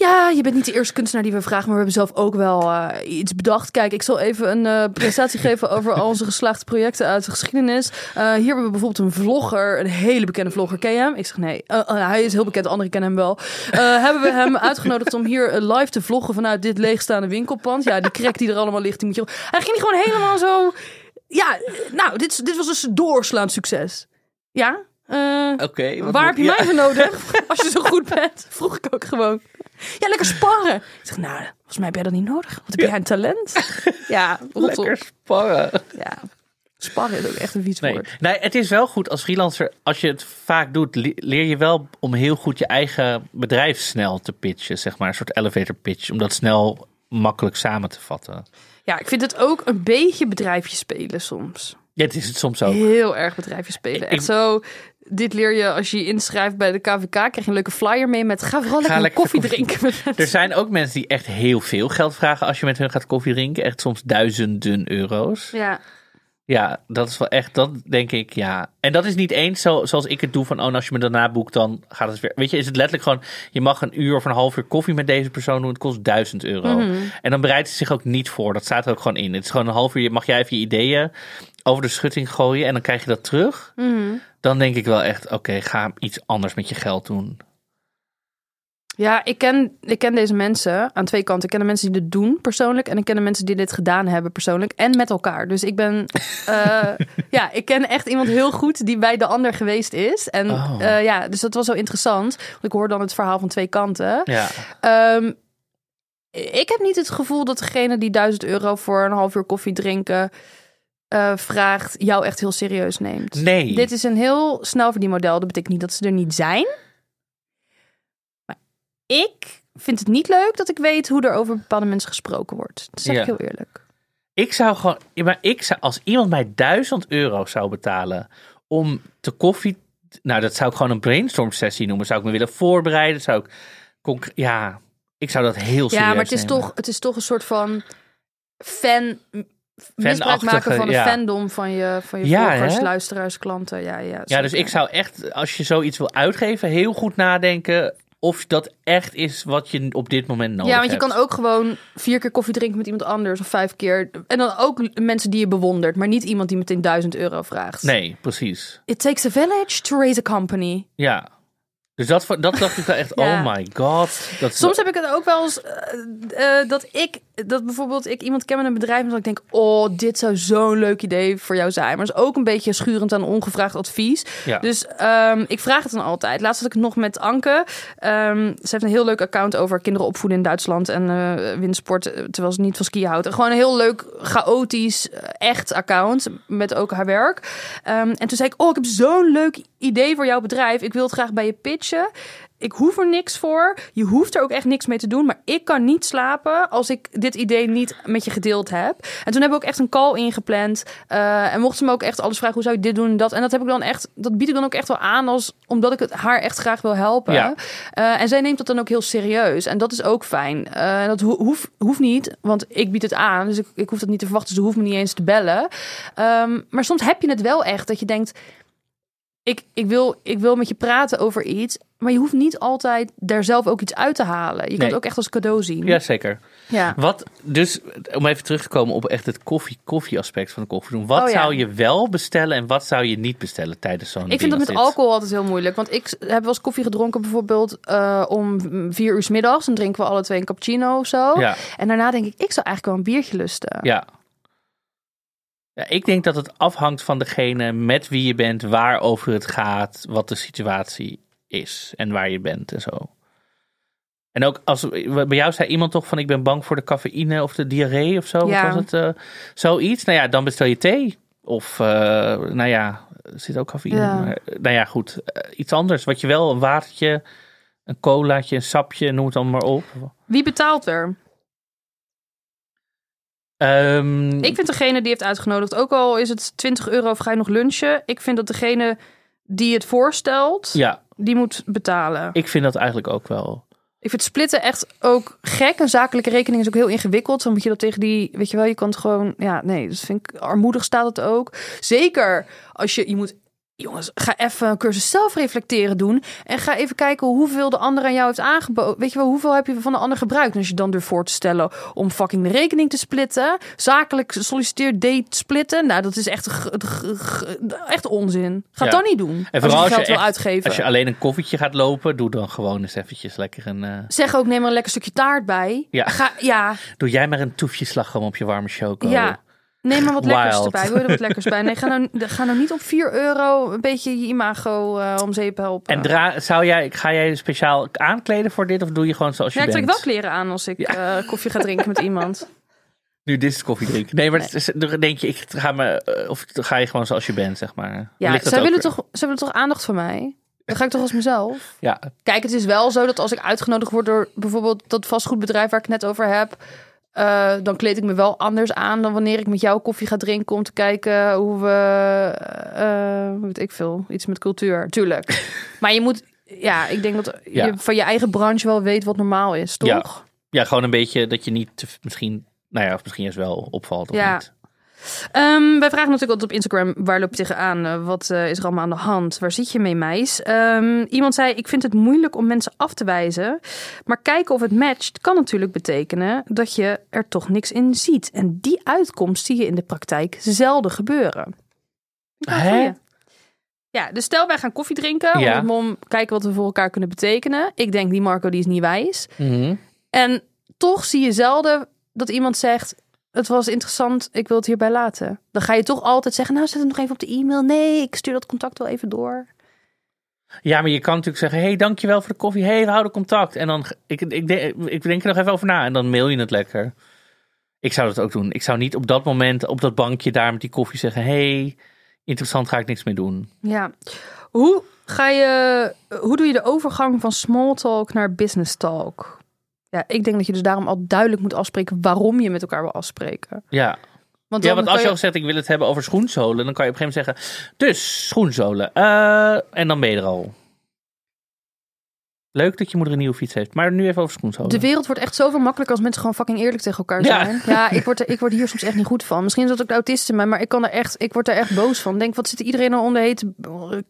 B: ja, je bent niet de eerste kunstenaar die we vragen, maar we hebben zelf ook wel eh, iets bedacht. Kijk, ik zal even een eh, presentatie <laughs> geven over al onze geslaagde projecten uit de geschiedenis. Eh, hier hebben we bijvoorbeeld een vlogger, een hele bekende vlogger. Ken je hem? Ik zeg nee. Eh, eh, hij is heel bekend, anderen kennen hem wel. Hebben we hem uitgenodigd om hier live te vloggen vanuit dit leegstaande winkelpand. Ja, die crack die er allemaal ligt, die moet je... Hij ging gewoon helemaal zo... Ja, nou, dit, dit was dus een doorslaand succes. Ja?
A: Oké.
B: Waar
A: moet-
B: heb je
A: ja.
B: mij voor nodig? <laughs> Als je zo goed bent, vroeg ik ook gewoon. Ja, lekker sparren. Ik zeg, nou, volgens mij heb jij dat niet nodig. Wat heb jij een talent? <laughs> Ja,
A: Lekker sparren.
B: Ja, sparren is ook echt een vies
A: Nee.
B: woord.
A: nee, het is wel goed als freelancer. Als je het vaak doet, le- leer je wel om heel goed je eigen bedrijf snel te pitchen. Zeg maar, een soort elevator pitch. Om dat snel makkelijk samen te vatten.
B: Ja, ik vind het ook een beetje bedrijfje spelen soms.
A: Ja, het is het soms ook.
B: Heel erg bedrijfje spelen.
A: Ik-
B: Echt zo, dit leer je als je je inschrijft bij de KVK. Krijg je een leuke flyer mee met ga vooral lekker,
A: lekker
B: koffie
A: koffie
B: drinken.
A: Er zijn ook mensen die echt heel veel geld vragen als je met hun gaat koffie drinken. Echt soms duizenden euro's.
B: Ja,
A: Ja, dat is wel echt, dat denk ik, ja. En dat is niet eens zo, zoals ik het doe van, oh, als je me daarna boekt, dan gaat het weer. Weet je, is het letterlijk gewoon, je mag een uur of een half uur koffie met deze persoon doen, het kost duizend euro.
B: Mhm.
A: En dan bereidt ze zich ook niet voor, dat staat er ook gewoon in. Het is gewoon een half uur, mag jij even je ideeën over de schutting gooien en dan krijg je dat terug.
B: Mhm.
A: Dan denk ik wel echt, oké, ga iets anders met je geld doen.
B: Ja, ik ken, ik ken deze mensen aan twee kanten. Ik ken de mensen die dit doen persoonlijk. En ik ken de mensen die dit gedaan hebben persoonlijk. En met elkaar. Dus ik ben. <laughs> eh, ja, ik ken echt iemand heel goed die bij de ander geweest is. En
A: Oh.
B: eh, ja, dus dat was zo interessant. Want ik hoor dan het verhaal van twee kanten.
A: Ja,
B: Ehm, ik heb niet het gevoel dat degene die 1000 euro voor een half uur koffie drinken. eh, vraagt, jou echt heel serieus neemt.
A: nee.
B: Dit is een heel snel verdienmodel. Dat betekent niet dat ze er niet zijn. Ik vind het niet leuk dat ik weet hoe er over bepaalde mensen gesproken wordt. Dat zeg
A: Ja.
B: ik heel eerlijk.
A: Ik zou gewoon, maar ik zou, als iemand mij 1000 euro zou betalen om te koffie, nou dat zou ik gewoon een brainstorm sessie noemen. Zou ik me willen voorbereiden? Zou ik, ja, Ik zou dat heel serieus
B: Ja, maar het is,
A: nemen.
B: toch, het is toch een soort van fan... Misbruik maken van de
A: ja.
B: fandom van je, van je
A: Ja,
B: volgers,
A: hè?
B: luisteraars, klanten. Ja, ja,
A: Ja, dus ik zou echt, als je zoiets wil uitgeven, heel goed nadenken of dat echt is wat je op dit moment nodig
B: Ja, want je
A: hebt.
B: kan ook gewoon vier keer koffie drinken met iemand anders of vijf keer. En dan ook mensen die je bewondert, maar niet iemand die meteen duizend euro vraagt.
A: Nee, precies.
B: It takes a village to raise a company.
A: Ja. Dus dat, dat dacht ik wel echt, <laughs>
B: Ja.
A: oh my god. Dat,
B: Soms heb ik het ook wel eens eh, eh, dat ik, dat bijvoorbeeld ik iemand ken met een bedrijf en dat ik denk, oh, dit zou zo'n leuk idee voor jou zijn. Maar het is ook een beetje schurend aan ongevraagd advies.
A: Ja.
B: Dus ehm, ik vraag het dan altijd. Laatst had ik het nog met Anke. Ehm, ze heeft een heel leuk account over kinderen opvoeden in Duitsland en eh windsport, terwijl ze niet van skiën houdt. Gewoon een heel leuk, chaotisch, echt account met ook haar werk. Ehm, en toen zei ik, oh, ik heb zo'n leuk idee voor jouw bedrijf. Ik wil het graag bij je Ik hoef er niks voor. Je hoeft er ook echt niks mee te doen. Maar ik kan niet slapen als ik dit idee niet met je gedeeld heb. En toen hebben we ook echt een call ingepland. Eh, en mocht ze me ook echt alles vragen, hoe zou je dit doen en dat. En dat heb ik dan echt, dat bied ik dan ook echt wel aan als omdat ik het haar echt graag wil helpen.
A: Ja.
B: Eh, en zij neemt dat dan ook heel serieus. En dat is ook fijn. Eh, dat ho- hoeft, niet, want ik bied het aan. Dus ik, ik hoef dat niet te verwachten. Ze hoeft me niet eens te bellen. Ehm, maar soms heb je het wel echt dat je denkt. Ik, ik, wil, ik wil met je praten over iets. Maar je hoeft niet altijd daar zelf ook iets uit te halen. Je kan
A: Nee.
B: het ook echt als cadeau zien.
A: Ja, zeker.
B: ja.
A: Wat, dus om even terug te komen op echt het koffie, koffie aspect van de koffie doen. Wat
B: Oh, ja.
A: zou je wel bestellen en wat zou je niet bestellen tijdens zo'n
B: Ik vind dat met
A: dit?
B: alcohol altijd heel moeilijk. Want ik heb wel eens koffie gedronken bijvoorbeeld eh, om vier uur 's middags. Dan drinken we alle twee een cappuccino of zo.
A: Ja,
B: En daarna denk ik, ik zou eigenlijk wel een biertje lusten.
A: ja. Ja, ik denk dat het afhangt van degene met wie je bent, waarover het gaat, wat de situatie is en waar je bent en zo. En ook als bij jou zei iemand toch van ik ben bang voor de cafeïne of de diarree of zo.
B: Ja.
A: Wat was het? eh, zoiets. Nou ja, dan bestel je thee. Of eh, nou ja, er zit ook cafeïne.
B: Ja.
A: Maar, nou ja, goed. Eh, iets anders. Wat je wel, een watertje, een colaatje, een sapje, noem het dan maar op.
B: Wie betaalt er?
A: Ehm,
B: Ik vind degene die heeft uitgenodigd, ook al is het 20 euro of ga je nog lunchen. Ik vind dat degene die het voorstelt,
A: Ja,
B: die moet betalen.
A: ik vind dat eigenlijk ook wel.
B: Ik vind splitten echt ook gek. Een zakelijke rekening is ook heel ingewikkeld. Dan moet je dat tegen die, weet je wel, je kan het gewoon, ja, nee, dat vind ik armoedig staat het ook. Zeker als je, je moet, jongens, ga even een cursus zelfreflecteren doen en ga even kijken hoeveel de ander aan jou heeft aangeboden. Weet je wel, hoeveel heb je van de ander gebruikt? En als je dan durft voor te stellen om fucking de rekening te splitten, zakelijk solliciteerd date splitten, nou, dat is echt, echt onzin. Ga
A: Ja.
B: dan niet doen.
A: En
B: als
A: vooral
B: je
A: als
B: geld
A: je, echt-
B: uitgeven.
A: als je alleen een koffietje gaat lopen, doe dan gewoon eens eventjes lekker een... eh,
B: Zeg ook, neem er een lekker stukje taart bij.
A: Ja.
B: Ga, ja,
A: doe jij maar een toefje slagroom op je warme choco.
B: Ja, neem maar wat lekkers erbij. Wil er wat lekkers bij? Nee, ga nou, <laughs> ga nou niet op 4 euro een beetje je imago eh, om zeep helpen.
A: En dra zou jij, ga jij speciaal aankleden voor dit of doe je gewoon zoals je
B: ja, ik
A: bent?
B: trek wel kleren aan als ik eh, koffie ga drinken met iemand. <laughs>
A: Nu dit is koffie drinken. Nee, maar het dan denk je, ik ga me, eh, of ga je gewoon zoals je bent, zeg maar.
B: Ja, zij
A: ook
B: willen,
A: weer-
B: toch, zij willen toch aandacht van mij? Dan ga ik toch als mezelf?
A: Ja,
B: Kijk, het is wel zo dat als ik uitgenodigd word door bijvoorbeeld dat vastgoedbedrijf waar ik het net over heb, eh, dan kleed ik me wel anders aan dan wanneer ik met jou koffie ga drinken om te kijken hoe we, eh, weet ik veel, iets met cultuur. Tuurlijk. <laughs> maar je moet, ja, ik denk dat
A: Ja.
B: je van je eigen branche wel weet wat normaal is, toch?
A: Ja. ja, gewoon een beetje dat je niet misschien, nou ja, of misschien juist wel opvalt of
B: Ja.
A: niet.
B: Ehm, wij vragen natuurlijk altijd op Instagram, waar loop je tegenaan? Eh, wat eh, is er allemaal aan de hand? Waar zit je mee, meis? Ehm, iemand zei, ik vind het moeilijk om mensen af te wijzen. Maar kijken of het matcht kan natuurlijk betekenen dat je er toch niks in ziet. En die uitkomst zie je in de praktijk zelden gebeuren.
A: Hè?
B: Ja, dus stel wij gaan koffie drinken.
A: Ja.
B: Om mom kijken wat we voor elkaar kunnen betekenen. Ik denk, die Marco die is niet wijs.
A: Mhm.
B: En toch zie je zelden dat iemand zegt: Het was interessant, ik wil het hierbij laten. Dan ga je toch altijd zeggen: Nou, zet het nog even op de e-mail. Nee, ik stuur dat contact wel even door.
A: Ja, maar je kan natuurlijk zeggen, hey, dankjewel voor de koffie. hey, we houden contact. En dan, ik, ik, denk- ik denk er nog even over na en dan mail je het lekker. Ik zou dat ook doen. Ik zou niet op dat moment op dat bankje daar met die koffie zeggen, hey, interessant, ga ik niks mee doen.
B: Ja. Hoe ga je, hoe doe je de overgang van small talk naar business talk? Ja, ik denk dat je dus daarom al duidelijk moet afspreken waarom je met elkaar wil afspreken.
A: Ja,
B: Want
A: ja want als je al zegt, ik wil het hebben over schoenzolen, dan kan je op een gegeven moment zeggen, dus schoenzolen. eh, en dan ben je er al. Leuk dat je moeder een nieuwe fiets heeft. Maar nu even over schoenzolen.
B: De wereld wordt echt zoveel makkelijker als mensen gewoon fucking eerlijk tegen elkaar
A: Ja.
B: zijn. Ja, ik, word er, ik word hier soms echt niet goed van. Misschien is dat ook de autist in mij, maar ik, kan er echt, ik word er echt boos van. Denk, wat zit iedereen nou om de hete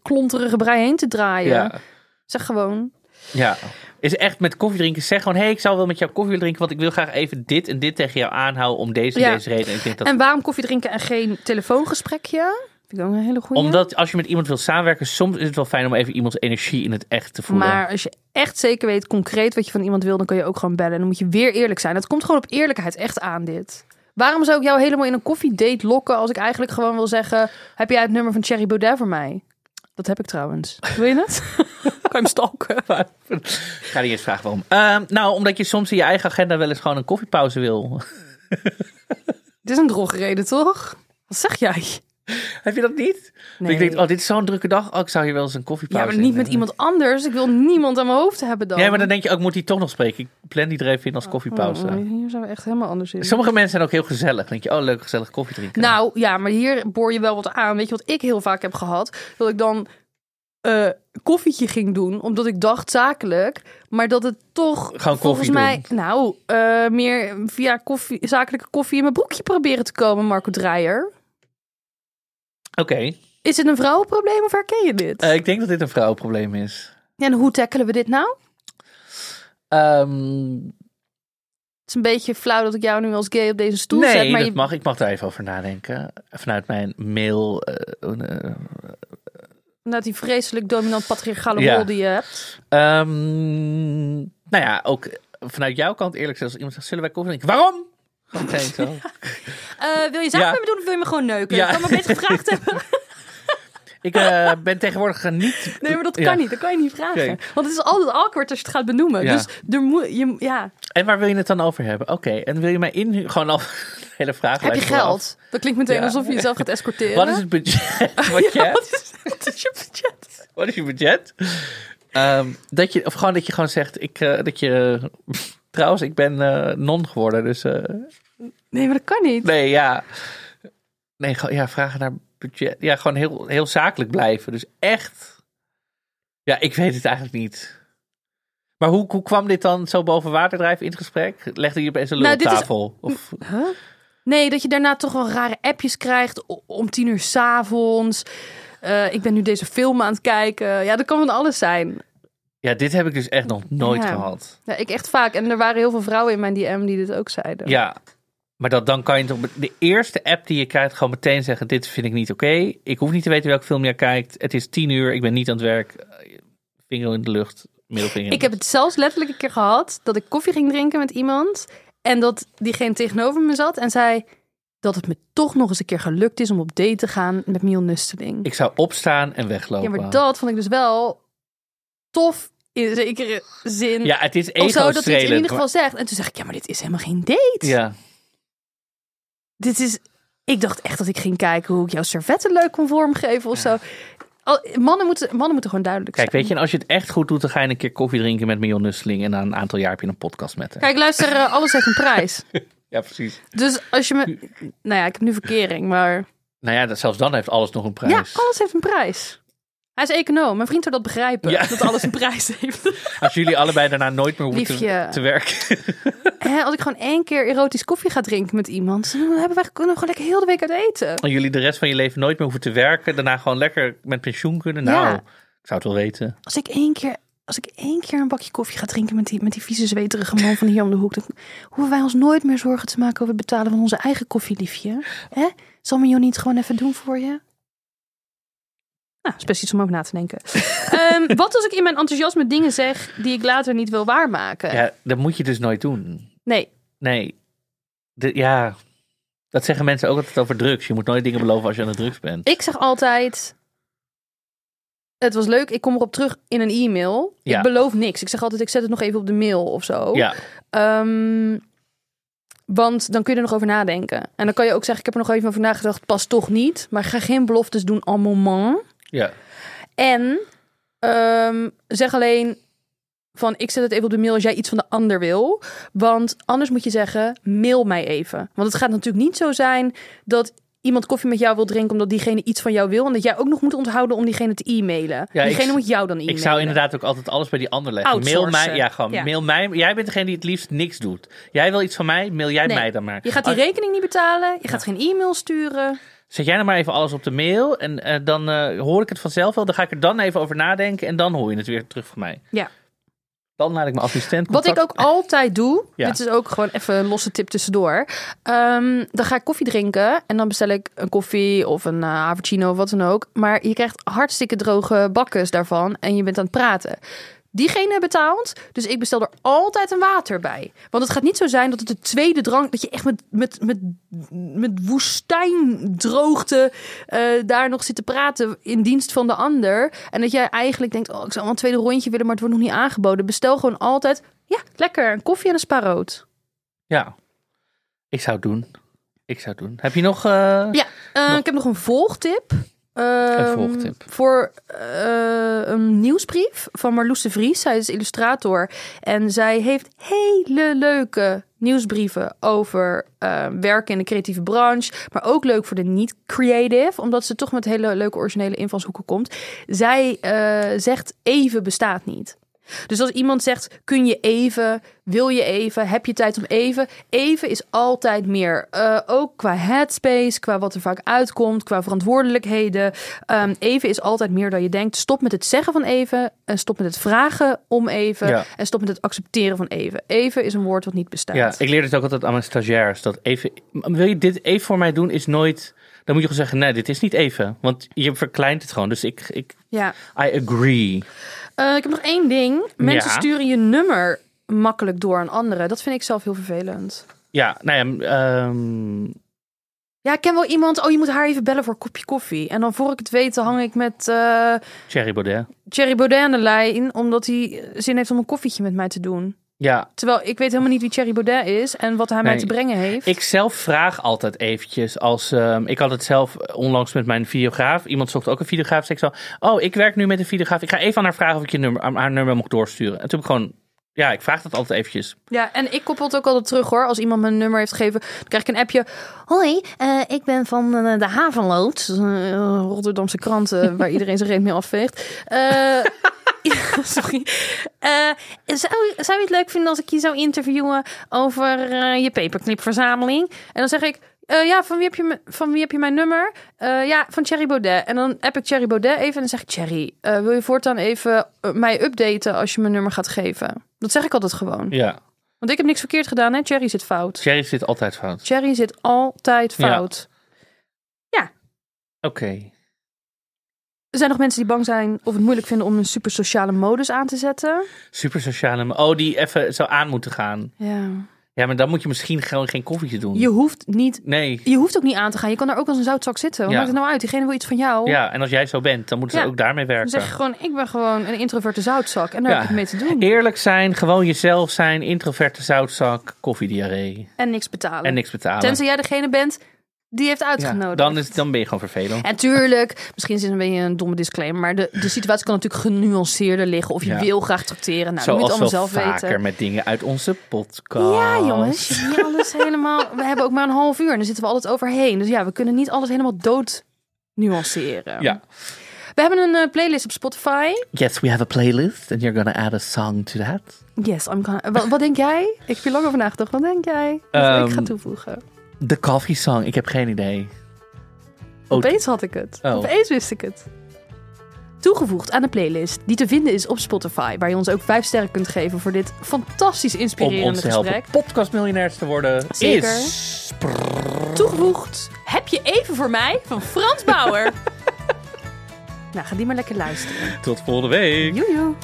B: klonterige brei heen te draaien?
A: Ja.
B: Zeg gewoon.
A: Ja. Is echt met koffie drinken. Zeg gewoon, hé, hey, ik zou wel met jou koffie willen drinken. Want ik wil graag even dit en dit tegen jou aanhouden om deze en
B: Ja.
A: deze reden. En ik denk dat
B: En waarom koffie drinken en geen telefoongesprekje? Vind ik ook een hele goede.
A: Omdat als je met iemand wil samenwerken, soms is het wel fijn om even iemands energie in het echt te voelen.
B: Maar als je echt zeker weet, concreet wat je van iemand wil, dan kun je ook gewoon bellen. En dan moet je weer eerlijk zijn. Het komt gewoon op eerlijkheid echt aan dit. Waarom zou ik jou helemaal in een koffiedate lokken als ik eigenlijk gewoon wil zeggen: heb jij het nummer van Thierry Baudet voor mij? Dat heb ik trouwens. Wil je het? <laughs> kan je hem stalken?
A: Ik ga niet eens vragen waarom. Ehm, nou, omdat je soms in je eigen agenda wel eens gewoon een koffiepauze wil. <laughs>
B: Dit is een drogreden, toch? Wat zeg jij? <laughs>
A: Heb je dat niet?
B: Nee.
A: Ik denk, oh, dit is zo'n drukke dag. Oh, ik zou hier wel eens een
B: ja,
A: koffiepauze
B: maar niet met iemand anders. Ik wil niemand aan mijn hoofd hebben dan.
A: Ja, maar dan denk je ook, moet hij toch nog spreken? Ik plan die er even in als koffiepauze.
B: Oh, hier zijn we echt helemaal anders in.
A: Sommige mensen zijn ook heel gezellig. Dan denk je, oh, leuk gezellig koffie drinken.
B: Nou ja, maar hier boor je wel wat aan. Weet je wat ik heel vaak heb gehad? Dat ik dan eh koffietje ging doen, omdat ik dacht zakelijk, maar dat het toch
A: Gewoon
B: volgens
A: koffie
B: mij, nou, eh, meer via koffie, zakelijke koffie in mijn broekje proberen te komen, Marco Dreyer.
A: Oké,
B: Is het een vrouwenprobleem of herken je dit?
A: Eh, ik denk dat dit een vrouwenprobleem is.
B: En hoe tackelen we dit nou?
A: Ehm,
B: Het is een beetje flauw dat ik jou nu als gay op deze stoel
A: nee,
B: zet, maar
A: dat
B: je,
A: mag. Ik mag daar even over nadenken. Vanuit mijn mail. eh,
B: vanuit die vreselijk dominant patriarchale
A: Ja.
B: rol die je hebt.
A: Ehm, nou ja, ook vanuit jouw kant eerlijk gezegd, als iemand zegt, zullen wij koffie drinken? Waarom? Meteen <laughs> zo.
B: Eh, wil je zaken
A: Ja.
B: met me doen of wil je me gewoon neuken?
A: Ja.
B: Ik kan me beter gevraagd hebben. <laughs> <laughs>
A: Ik eh, ben tegenwoordig niet...
B: Nee, maar dat
A: Ja.
B: kan niet. Dat kan je niet vragen.
A: Oké.
B: Want het is altijd awkward als je het gaat benoemen.
A: Ja.
B: Dus er moet je, ja.
A: En waar wil je het dan over hebben? Oké, en wil je mij in Gewoon al de hele vraag.
B: Heb je geld? Dat klinkt meteen
A: Ja.
B: alsof je jezelf gaat escorteren.
A: Wat is het budget?
B: Is, wat is je budget?
A: Wat is je budget? Ehm, dat je, of gewoon dat je gewoon zegt, ik, eh, dat je... Trouwens, ik ben eh, non geworden, dus... eh,
B: Nee, maar dat kan niet.
A: nee, ja. Nee, gewoon, ja, vragen naar budget. Ja, gewoon heel, heel zakelijk blijven. Dus echt... Ja, ik weet het eigenlijk niet. Maar hoe, hoe kwam dit dan zo boven water drijven in het gesprek? Legde je opeens een
B: Nou, dit is-
A: lultafel? Of...
B: Huh? Nee, dat je daarna toch wel rare appjes krijgt om tien uur s'avonds. avonds. ik ben nu deze film aan het kijken. Ja, dat kan van alles zijn.
A: Ja, dit heb ik dus echt nog nooit
B: Ja.
A: gehad.
B: Ja, ik echt vaak. En er waren heel veel vrouwen in mijn DM die dit ook zeiden.
A: Ja, maar dat, dan kan je toch de eerste app die je krijgt gewoon meteen zeggen: dit vind ik niet oké. Ik hoef niet te weten welke film je kijkt. Het is tien uur, ik ben niet aan het werk. Vinger in de lucht, middelvinger. in
B: Ik heb het zelfs letterlijk een keer gehad dat ik koffie ging drinken met iemand. En dat diegene tegenover me zat en zei dat het me toch nog eens een keer gelukt is om op date te gaan met Miel Nusteling.
A: Ik zou opstaan en weglopen.
B: Ja, maar dat vond ik dus wel tof in zekere zin.
A: Ja, het is
B: of zo, dat hij het in ieder geval zegt. En toen zeg ik, ja, maar dit is helemaal geen date.
A: Ja,
B: Dit is... Ik dacht echt dat ik ging kijken hoe ik jouw servetten leuk kon vormgeven of zo. Al- Mannen moeten, mannen moeten gewoon duidelijk
A: kijk,
B: zijn.
A: weet je, en als je het echt goed doet, dan ga je een keer koffie drinken met Mion Nusseling. En na een aantal jaar heb je een podcast met.
B: Kijk, luister, eh, alles heeft een prijs. <laughs>
A: Ja, precies.
B: Dus als je me... Nou ja, ik heb nu verkering, maar...
A: Nou ja, dat, zelfs dan heeft alles nog een prijs.
B: Ja, alles heeft een prijs. Hij is econoom. Mijn vriend zou dat begrijpen.
A: Ja.
B: Dat alles een prijs heeft. <laughs>
A: Als jullie allebei daarna nooit meer hoeven te, werken. <laughs>
B: Hè, als ik gewoon één keer erotisch koffie ga drinken met iemand... dan hebben wij kunnen we gewoon lekker heel de week uit eten.
A: En jullie de rest van je leven nooit meer hoeven te werken. Daarna gewoon lekker met pensioen kunnen. Nou,
B: Ja.
A: ik zou het wel weten.
B: Als ik één keer... Als ik één keer een bakje koffie ga drinken met die, met die vieze zweterige man van hier om de hoek, dan hoeven wij ons nooit meer zorgen te maken over het betalen van onze eigen koffieliefje. Hè? Zal me niet gewoon even doen voor je? Nou, is best iets om over na te denken. <laughs> Ehm, wat als ik in mijn enthousiasme dingen zeg die ik later niet wil waarmaken?
A: Ja, dat moet je dus nooit doen.
B: Nee,
A: Nee. De, ja, dat zeggen mensen ook altijd over drugs. Je moet nooit dingen beloven als je aan de drugs bent.
B: ik zeg altijd... Het was leuk, ik kom erop terug in een e-mail.
A: Ja.
B: Ik beloof niks. Ik zeg altijd, ik zet het nog even op de mail of zo.
A: Ja,
B: Ehm, want dan kun je er nog over nadenken. En dan kan je ook zeggen, ik heb er nog even over nagedacht, pas toch niet. Maar ga geen beloftes doen en moment.
A: Ja.
B: En ehm, zeg alleen van, ik zet het even op de mail als jij iets van de ander wil. Want anders moet je zeggen, mail mij even. Want het gaat natuurlijk niet zo zijn dat iemand koffie met jou wil drinken omdat diegene iets van jou wil. En dat jij ook nog moet onthouden om diegene te e-mailen.
A: Ja,
B: diegene
A: ik-
B: moet jou dan e-mailen.
A: Ik zou inderdaad ook altijd alles bij die ander leggen. Mail mij, ja, gewoon
B: Ja.
A: mail mij. Jij bent degene die het liefst niks doet. Jij wil iets van mij, mail jij
B: Nee.
A: mij dan maar.
B: Je gaat die
A: Als-
B: rekening niet betalen. Je gaat geen e-mail sturen.
A: Zet jij nou maar even alles op de mail en eh, dan eh, hoor ik het vanzelf wel. Dan ga ik er dan even over nadenken en dan hoor je het weer terug van mij.
B: Ja.
A: Dan laat ik mijn assistent
B: Wat ik
A: contact-
B: ook altijd doe, <laughs>
A: Ja.
B: dit is ook gewoon even een losse tip tussendoor. Ehm, dan ga ik koffie drinken en dan bestel ik een koffie of een uh, of wat dan ook. Maar je krijgt hartstikke droge bakkes daarvan en je bent aan het praten. Diegene betaalt, dus ik bestel er altijd een water bij. Want het gaat niet zo zijn dat het de tweede drank, dat je echt met, met, met, met woestijndroogte eh, daar nog zit te praten in dienst van de ander. En dat jij eigenlijk denkt, oh, ik zou wel een tweede rondje willen, maar het wordt nog niet aangeboden. Bestel gewoon altijd, ja, lekker, een koffie en een spa rood.
A: Ja, ik zou het doen. Ik zou het doen. Heb je nog... eh,
B: Ja, eh, ik heb nog een volgtip. Ehm,
A: volgtip.
B: Voor eh, een nieuwsbrief van Marloes de Vries. Zij is illustrator. En zij heeft hele leuke nieuwsbrieven over eh, werken in de creatieve branche. Maar ook leuk voor de niet-creative. Omdat ze toch met hele leuke originele invalshoeken komt. Zij eh, zegt even bestaat niet. Dus als iemand zegt, kun je even, wil je even, heb je tijd om even? Even is altijd meer. Eh, ook qua headspace, qua wat er vaak uitkomt, qua verantwoordelijkheden. Ehm, even is altijd meer dan je denkt. Stop met het zeggen van even en stop met het vragen om even
A: Ja.
B: en stop met het accepteren van even. Even is een woord wat niet bestaat.
A: Ja, ik leer het ook altijd aan mijn stagiairs. Dat even, wil je dit even voor mij doen, is nooit... Dan moet je gewoon zeggen, nee, dit is niet even. Want je verkleint het gewoon. Dus ik, ik
B: Ja.
A: I agree.
B: Eh, ik heb nog één ding. Mensen
A: Ja.
B: sturen je nummer makkelijk door aan anderen. Dat vind ik zelf heel vervelend.
A: Ja, nou ja, ehm,
B: Ja, ik ken wel iemand. Oh, je moet haar even bellen voor een kopje koffie. En dan voor ik het weet, hang ik met eh
A: Thierry Baudet.
B: Thierry Baudet aan de lijn. Omdat hij zin heeft om een koffietje met mij te doen.
A: Ja,
B: Terwijl ik weet helemaal niet wie Thierry Baudet is. En wat hij mij te brengen heeft.
A: ik zelf vraag altijd eventjes als... ehm, ik had het zelf onlangs met mijn videograaf. Iemand zocht ook een videograaf. Zei ik zo, oh, ik werk nu met een videograaf. Ik ga even aan haar vragen of ik je nummer, aan haar nummer mocht doorsturen. En toen heb ik gewoon... Ja, ik vraag dat altijd eventjes.
B: Ja, en ik koppel het ook altijd terug hoor. Als iemand mijn nummer heeft gegeven, dan krijg ik een appje. Hoi, eh, ik ben van eh, de Havenlood. Eh, Rotterdamse krant waar <laughs> iedereen zijn reet mee afveegt. <laughs> Ja, sorry. Zou, zou je het leuk vinden als ik je zou interviewen over je paperclipverzameling? En dan zeg ik, eh, ja, van wie, heb je, van wie heb je mijn nummer? Eh, ja, van Thierry Baudet. En dan heb ik Thierry Baudet even en dan zeg ik... Thierry, eh, wil je voortaan even mij updaten als je mijn nummer gaat geven? Dat zeg ik altijd gewoon.
A: Ja,
B: Want ik heb niks verkeerd gedaan, hè? Thierry zit fout.
A: Thierry zit altijd fout.
B: Thierry zit altijd
A: Ja.
B: fout.
A: Oké.
B: Er zijn nog mensen die bang zijn of het moeilijk vinden om een super sociale modus aan te zetten.
A: Super sociale... Oh, die even zo aan moeten gaan.
B: Ja.
A: Ja, maar dan moet je misschien gewoon geen koffietje doen.
B: Je hoeft niet.
A: Nee.
B: Je hoeft ook niet aan te gaan. Je kan daar ook als een zoutzak zitten. Wat
A: Ja.
B: maakt het nou uit? Diegene wil iets van jou.
A: Ja, en als jij zo bent, dan moeten ze
B: Ja.
A: ook daarmee
B: Dan
A: werken.
B: zeg je gewoon, ik ben gewoon een introverte zoutzak. En daar
A: Ja.
B: heb ik mee te doen.
A: Eerlijk zijn, gewoon jezelf zijn, introverte zoutzak, koffiediarree
B: En niks betalen.
A: en niks betalen.
B: Tenzij jij degene bent die heeft
A: ja,
B: uitgenodigd.
A: dan, is, dan ben je gewoon vervelend.
B: En tuurlijk, misschien is het een beetje een domme disclaimer, maar de, de situatie kan natuurlijk genuanceerder liggen. Of je
A: Ja.
B: wil graag tracteren. Nou, dat moet je
A: Zoals
B: allemaal zelf
A: vaker
B: weten.
A: met dingen uit onze podcast.
B: Ja, jongens, niet alles helemaal. We hebben ook maar een half uur en daar zitten we altijd overheen. Dus ja, we kunnen niet alles helemaal dood nuanceren.
A: Ja.
B: We hebben een eh, playlist op Spotify.
A: Yes, we have a playlist and you're gonna add a song to that.
B: Yes, I'm gonna... wat, wat denk jij? Ik heb hier lang over nagedacht. Wat denk jij? Wat
A: Ehm,
B: ik ga toevoegen.
A: De coffee song, ik heb geen idee. Oh,
B: Opeens had ik het.
A: Oh.
B: Opeens wist ik het. Toegevoegd aan de playlist die te vinden is op Spotify. Waar je ons ook vijf sterren kunt geven voor dit fantastisch
A: om
B: inspirerende
A: ons te helpen
B: gesprek.
A: podcastmiljonairs te worden
B: Zeker.
A: is...
B: Toegevoegd heb je even voor mij van Frans Bauer. <laughs> nou, ga die maar lekker luisteren.
A: Tot volgende week.
B: Joejoe.